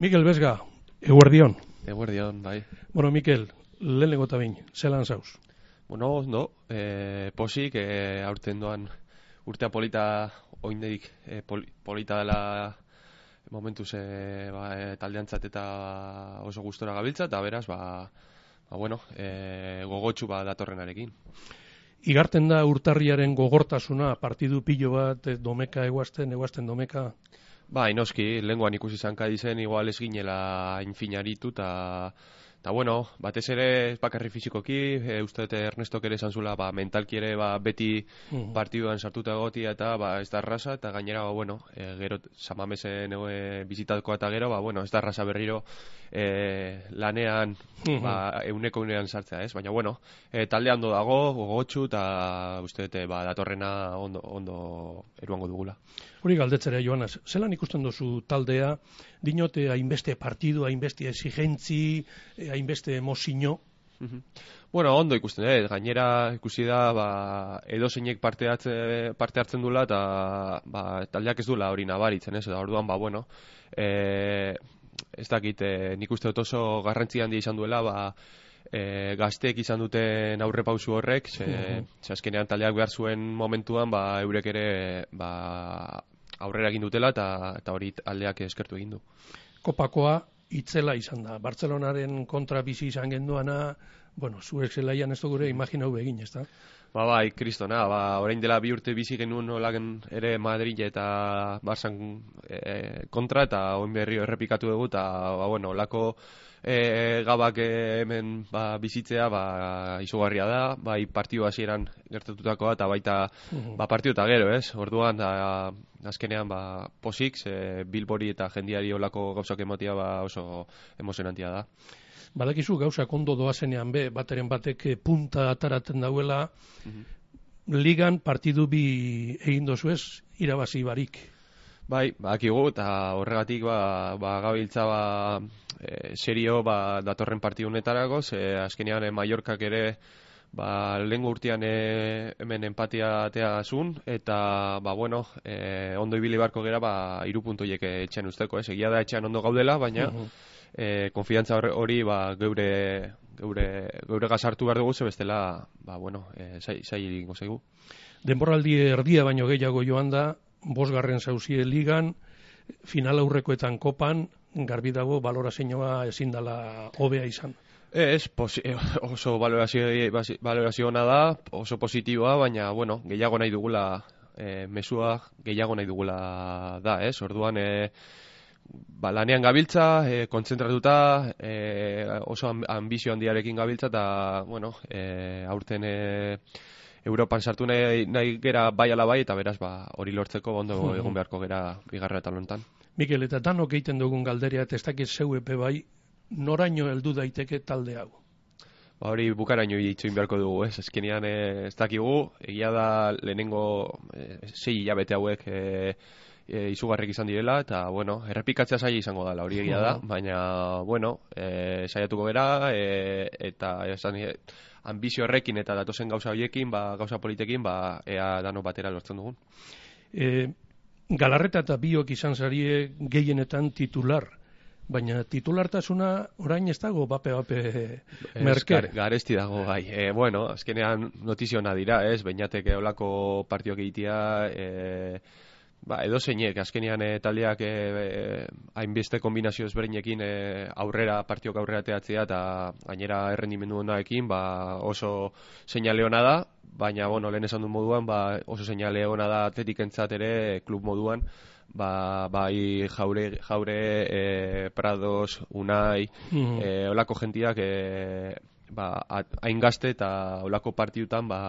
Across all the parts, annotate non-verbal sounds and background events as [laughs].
Mikel Besga, eguerdion. Eguerdion, bai. Bueno, Mikel, lehen lego bain, zelan zauz? Bueno, no, e, posik, e, aurten doan urtea polita, oindeik e, pol, polita dela momentuz e, ba, e, taldeantzat eta oso gustora gabiltza, eta beraz, ba, ba bueno, e, gogotxu ba datorrenarekin. Igarten da urtarriaren gogortasuna, partidu pilo bat, domeka eguazten, eguazten domeka? Ba, inoski, lenguan ikusi zanka dizen, igual ez ginela infinaritu, eta Ta bueno, batez ere bakarri fisikoki, e, uste dute Ernesto ere esan zula, ba, mentalki ere ba, beti mm. partiduan sartuta egotia eta ba, ez da rasa, eta gainera, ba, bueno, e, gero samamesen e, bizitatuko eta gero, ba, bueno, ez da rasa berriro e, lanean mm ba, euneko unean sartzea, ez? Baina, bueno, e, talde ondo dago, gogotxu, eta uste dute ba, datorrena ondo, ondo eruango dugula. Hori galdetzera, Joanas, zelan ikusten duzu taldea, dinote hainbeste partidu, hainbeste exigentzi, eh, hainbeste emozio? Bueno, ondo ikusten, eh? gainera ikusi da ba, edo zeinek parte, parte hartzen dula eta ba, taldeak ez dula hori nabaritzen, ez? Eta orduan, ba, bueno, e, ez dakit, e, nik uste dut oso garrantzi handi izan duela, ba, e, gazteek izan duten aurre pausu horrek, ze, ze azkenean taldeak behar zuen momentuan, ba, eurek ere ba, aurrera egin dutela eta eta hori aldeak eskertu egin du. Kopakoa itzela izan da. Bartzelonaren kontra bizi izan genduana, bueno, zuek zelaian ez gure imaginau egin, ez da? Ba, bai, kristona, ba, orain dela bi urte bizi genuen nolagen ere Madrid eta Barsan e, kontra, eta oin berri errepikatu dugu, eta, ba, bueno, lako e, gabak hemen ba, bizitzea ba, izugarria da, bai partio hasieran gertatutakoa eta baita mhm. ba, partio eta gero, ez? Orduan, da, azkenean ba, posik, ze bilbori eta jendiari olako gauzak emotia ba, oso emozionantia da. Badakizu gauza kondo doazenean be, bateren batek punta ataraten dauela, mhm. ligan partidu bi egin dozu ez, irabazi barik. Bai, bakigu eta horregatik ba, ba gabiltza ba, e, serio ba, datorren parti honetarako, ze azkenean e, Mallorcak ere ba, lehen urtean e, hemen empatia atea zun, eta ba, bueno, e, ondo ibili barko gera ba, irupuntoiek etxean usteko, ez, egia da etxean ondo gaudela, baina uh -huh. E, konfiantza hori ba, geure, geure, geure gazartu behar dugu, ze bestela, ba, bueno, e, zai, zai zaigu. Denboraldi erdia baino gehiago joan da, bosgarren zauzie ligan, final aurrekoetan kopan, garbi dago balorazioa ezin dela hobea izan. Ez, eh, oso valorazio, valorazio ona da, oso positiboa, baina, bueno, gehiago nahi dugula, e, mesua gehiago nahi dugula da, ez? Orduan, e, ba, lanean gabiltza, e, kontzentratuta, e, oso ambizio handiarekin gabiltza, eta, bueno, e, aurten e, Europan sartu nahi, nahi gera bai ala bai, eta beraz, ba, hori lortzeko ondo hmm. [laughs] egon beharko gera bigarra eta lontan. Mikel, eta danok egiten dugun galderia, ez dakit zeu epe bai, noraino heldu daiteke talde hau? Ba, hori bukaraino itxoin beharko dugu, ez? Ezkenean eh, ez dakigu, egia da lehenengo eh, sei hilabete hauek eh, e, izugarrik izan direla, eta, bueno, errepikatzea saia izango da, hori egia da, [laughs] baina, bueno, e, saiatuko gera, e, eta esan, ambizio horrekin eta datozen gauza horiekin, ba, gauza politekin, ba, ea dano batera lortzen dugun. E, galarreta eta biok izan zarie gehienetan titular, baina titulartasuna orain ez dago bape bape merke. garesti dago bai. E, bueno, azkenean notiziona dira, ez? Bainatek olako partiok egitea, eh Ba, edo zeinek, azkenian e, taldeak e, hainbeste kombinazio ezberdinekin e, aurrera, partiok aurrera teatzea eta gainera errendimendu honaekin ba, oso seinale hona da, baina bueno, lehen esan du moduan ba, oso seinale hona da atletik ere klub moduan, ba, bai jaure, jaure e, Prados, Unai, mm -hmm. e, olako jentiak e, ba, hain gazte eta olako partiutan ba,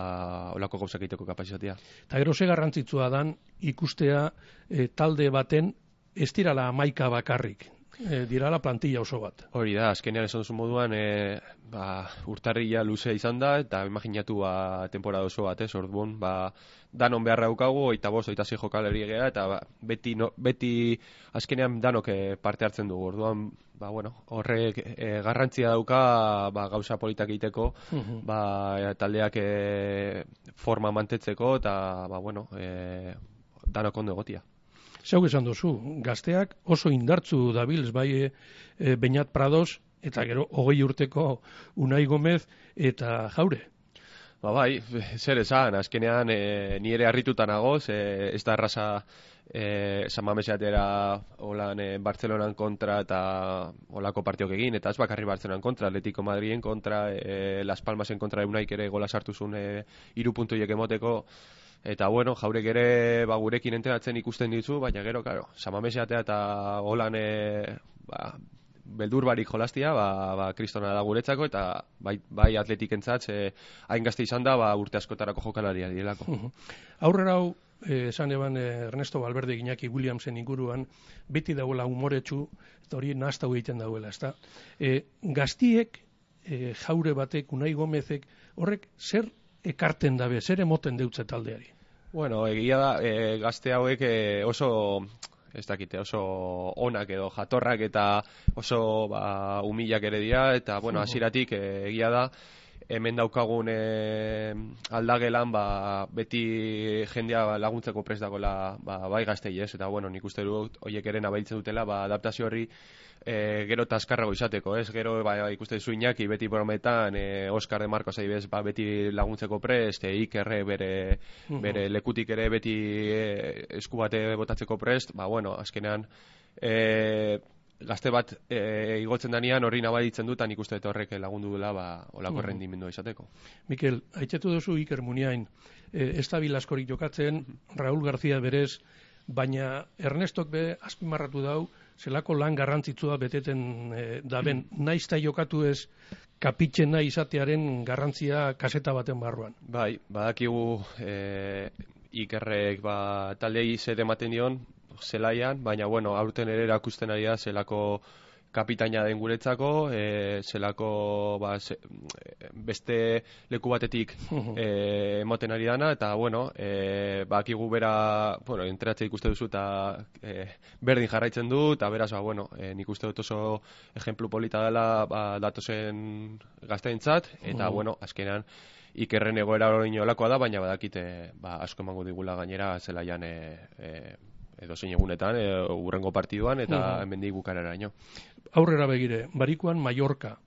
olako gauzak egiteko kapazitatea. Eta gero ze garrantzitsua dan ikustea e, talde baten ez dirala amaika bakarrik, e, dirala plantilla oso bat. Hori da, azkenean esan duzu moduan e, ba, urtarria luze izan da eta imaginatu ba, temporada oso bat, ez, orduan, ba, danon beharra daukagu, oita bost, oita zei jokaleri egea, eta ba, beti, no, beti azkenean danok eh, parte hartzen dugu. Orduan, ba, bueno, horrek e, garrantzia dauka ba, gauza politak egiteko, ba, taldeak e, forma mantetzeko, eta ba, bueno, e, danok ondo egotia. Zeu esan duzu, gazteak oso indartzu dabilz bai e, e, Beñat Prados eta gero hogei urteko Unai Gomez eta Jaure. Ba bai, zer esan, azkenean e, ni ere harrituta nagoz, e, ez da erraza e, San Mameseatera holan e, Bartzelonan kontra eta holako partiok egin, eta ez bakarri Bartzelonan kontra, Atletico Madriden kontra, e, Las Palmasen kontra eunaik ere gola sartu zuen e, irupuntuiek emoteko, eta bueno, jaurek ere ba, gurekin entenatzen ikusten ditu, baina gero, karo, San Mameseatea eta holan e, ba, beldur barik jolastia, ba, ba, kristona da guretzako, eta bai, bai atletik entzatz, e, hain gazte izan da, ba, urte askotarako jokalaria dielako. Aurrera hau, eh, esan eban eh, Ernesto Valverde Iñaki Williamsen inguruan, beti dagoela humoretsu, eta hori nahazta egiten dagoela, ezta? E, gaztiek, e, jaure batek, unai gomezek, horrek zer ekarten dabe, zer emoten deutze taldeari? Bueno, egia da, e, gazte hauek e, oso ez dakite, oso onak edo jatorrak eta oso ba, humilak ere dira, eta, bueno, hasiratik egia da, hemen daukagun e, aldagelan ba, beti jendea laguntzeko prest dagoela ba, bai gaztei ez, eta bueno, nik uste dut oiek ere nabailtzen dutela, ba, adaptazio horri e, gero taskarrago izateko, ez? Gero ba, ikuste zu Iñaki beti brometan, e, Oscar de Marcos bez, ba, beti laguntzeko prest, e, Ikerre bere, bere lekutik ere beti e, esku bate botatzeko prest, ba, bueno, azkenean, e, gazte bat e, igotzen danean hori nabaritzen dut, nik uste horrek lagundu dela ba, olako rendimendua izateko. Mikel, haitzetu duzu Iker Muniain, e, da askorik jokatzen, Raúl García berez, baina Ernestok be azpimarratu dau, zelako lan garrantzitsua beteten e, daben, mm. naizta jokatu ez kapitzen nahi izatearen garrantzia kaseta baten barruan. Bai, badakigu e, ikerrek ba, taldei zer ematen dion, zelaian, baina bueno, aurten ere erakusten ari da zelako kapitaina den guretzako, e, zelako ba, beste leku batetik [laughs] e, emoten ari dana, eta bueno, e, bakigu bera, bueno, enteratzea ikuste duzu eta e, berdin jarraitzen du, eta beraz, ba, bueno, e, nik uste dut oso ejemplu polita dela ba, datozen gazteintzat, eta bueno, azkenean, ikerren egoera hori da, baina badakite ba, asko emango digula gainera zelaian e, e, edo zein egunetan, e, urrengo partiduan, eta mm -hmm. hemendik bukareraino. Aurrera begire, barikuan Mallorca.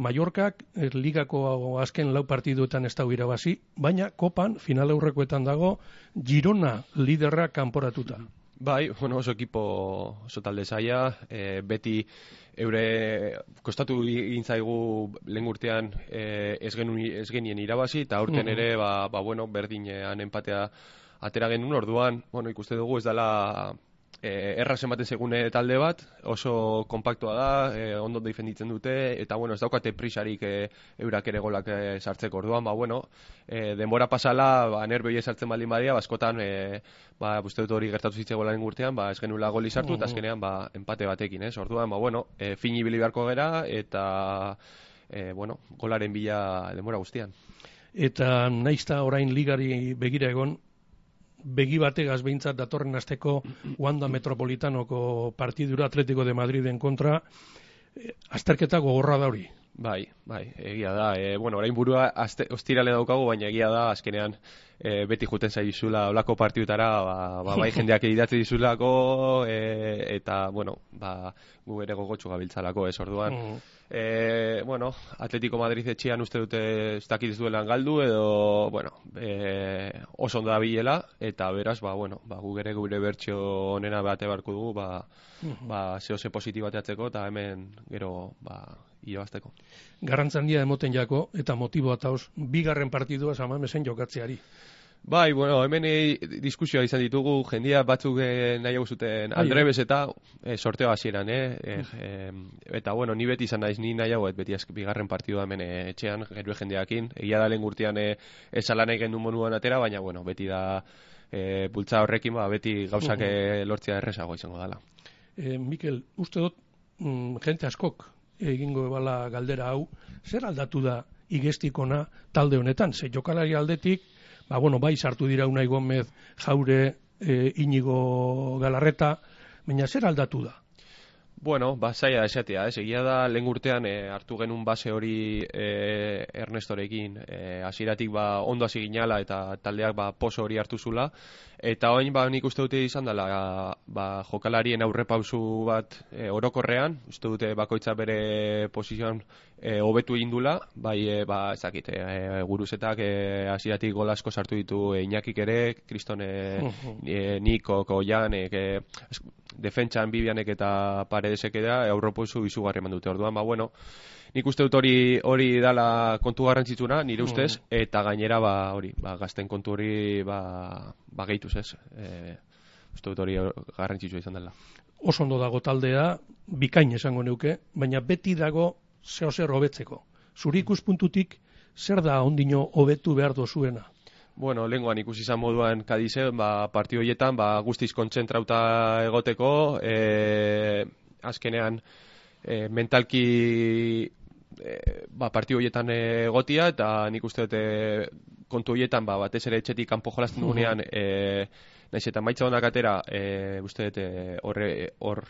Mallorcak er, ligako azken lau partiduetan ez dago irabazi, baina kopan final aurrekoetan dago Girona liderra kanporatuta. Bai, bueno, oso ekipo oso talde zaia, e, beti eure kostatu intzaigu lehen urtean e, ez, genien irabazi, eta aurten ere, ba, ba bueno, berdinean empatea atera genuen orduan, bueno, ikuste dugu ez dela e, erraz ematen segune talde bat, oso kompaktua da, e, ondo defenditzen dute, eta bueno, ez daukate prisarik e, eurak ere golak e, sartzeko. Orduan, ba bueno, e, denbora pasala, ba, nerbei sartzen baldin badia, baskotan, e, ba, uste dut hori gertatu zitzeko lan gurtean, ba, ez genula goli sartu, eta azkenean, ba, empate batekin, ez, orduan, ba, bueno, e, fini bili beharko gera, eta, e, bueno, golaren bila denbora guztian. Eta naizta orain ligari begira egon, begi bategaz behintzat datorren asteko Wanda Metropolitanoko partidura Atletico de Madriden kontra, eh, azterketa gogorra da hori. Bai, bai, egia da. E, bueno, orain burua azte, ostirale daukagu, baina egia da, azkenean e, beti juten zaizula olako partidutara, ba, ba, bai [laughs] jendeak idatzi dizulako, e, eta, bueno, ba, gu ere gogotxu gabiltzalako, ez orduan. Mm. E, bueno, Atletico Madrid etxean uste dute ez dakiz duelan galdu edo, bueno, e, oso ondo da bilela, eta beraz, ba, bueno, ba, gu gure gure bertxo onena bate barku dugu, ba, mm ba, zehose positibateatzeko, eta hemen gero, ba, irabazteko. Garrantzan dia emoten jako, eta motibo eta bigarren partidua zamamesen jokatzeari. Bai, bueno, hemen e, diskusioa izan ditugu, jendia batzuk e, nahi hau zuten aldrebes eta e, sorteo hasieran, eh? E, eta, bueno, ni beti izan naiz, ni nahi hau, beti bigarren partidua hemen e, etxean, gero jendeakin. Egia da lehen gurtian e, esalan egin du monuan atera, baina, bueno, beti da e, bultza horrekin, ba, beti gauzak uh lortzea errezago izango dela. E, Mikel, uste dut, mm, jente askok egingo ebala galdera hau, zer aldatu da igestikona talde honetan? Ze jokalari aldetik, ba, bueno, bai sartu dira unai gomez jaure e, inigo galarreta, baina zer aldatu da? Bueno, ba, zaila esatea, ez, egia da, lehen urtean e, hartu genuen base hori e, Ernestorekin, e, ba, ondo hasi ginala eta taldeak ba, poso hori hartu zula, eta oin ba, nik uste dute izan dela, ba, jokalarien aurre pausu bat e, orokorrean, uste dute bakoitza bere posizioan e, hobetu egin dula, bai, e, ba, ezakit, e, guruzetak e, asiratik golasko sartu ditu e, Iñakik ere, Kristone, e, Niko, Koian, e, defentsan bibianek eta paredesek da aurropozu izugarri eman dute. Orduan, ba, bueno, nik uste dut hori hori dala kontu garrantzitsuna, nire ustez, mm. eta gainera, ba, hori, ba, gazten kontu hori, ba, ba gehituz ez. E, uste dut hori garrantzitsua izan dela. Oso ondo dago taldea, bikain esango neuke, baina beti dago zeo zer hobetzeko. Zuri ikuspuntutik, zer da ondino hobetu behar dozuena? Bueno, lenguan ikusi izan moduan Kadize, ba, partio horietan ba, guztiz kontzentrauta egoteko, e, azkenean e, mentalki e, ba, partio horietan egotia, eta nik uste dute kontu horietan ba, batez ere etxetik kanpo jolazten dugunean, e, naiz eta maitza honak atera, e, uste dute horre, hor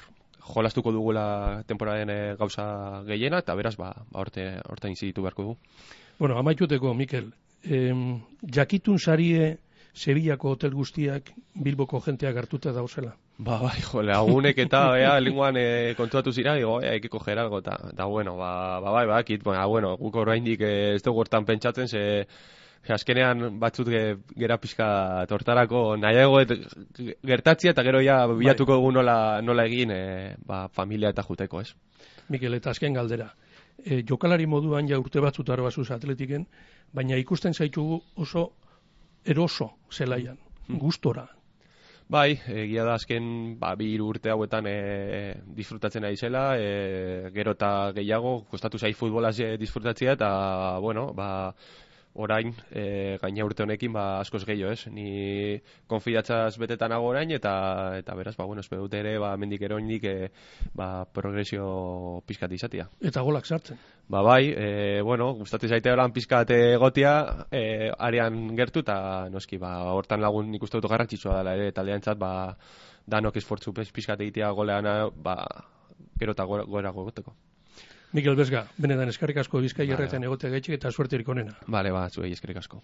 jolastuko dugula temporaden gauza gehiena, eta beraz, ba, ba orte, orte inziditu beharko dugu. Bueno, amaituteko, Mikel, em, jakitun sarie Sevillako hotel guztiak Bilboko jenteak hartuta dauzela. Ba, bai, jo, lagunek eta ea, lenguan e, kontuatu zira, digo, ea, ekiko geralgo, eta, da, bueno, ba, ba, bai, ba, kit, ba, bueno, guk oraindik eh, ez dugu hortan pentsatzen, ze, azkenean batzut gera pixka tortarako nahiago gertatzia eta gero ja bilatuko dugu nola, nola egin e, ba, familia eta juteko, ez? Mikel, eta azken galdera. E, jokalari moduan ja urte batzutaro basuz atletiken, baina ikusten zaitugu oso eroso zelaian, hmm. gustora. Bai, egia da azken ba, bi urte hauetan e, disfrutatzen ari zela, e, gero eta gehiago, kostatu zai futbolaz e, disfrutatzea, eta, bueno, ba, orain e, gaina urte honekin ba askoz gehiago, ez? Ni konfidatzaz betetan nago orain eta eta beraz ba bueno, espero ere ba mendik eroinik e, ba progresio pizkat izatea. Eta golak sartzen. Ba bai, e, bueno, gustatzen zaite holan pizkat egotia, e, arean gertu ta noski ba hortan lagun nik uste dut garrantzitsua dela ere taldeantzat ba danok esfortzu pizkat egitea golean ba gero ta gora gogoteko. Mikel Bezga, benetan eskarrik asko bizkai erretan egote gaitxik eta suerterik onena. Bale, ba, zuei eskarrik asko.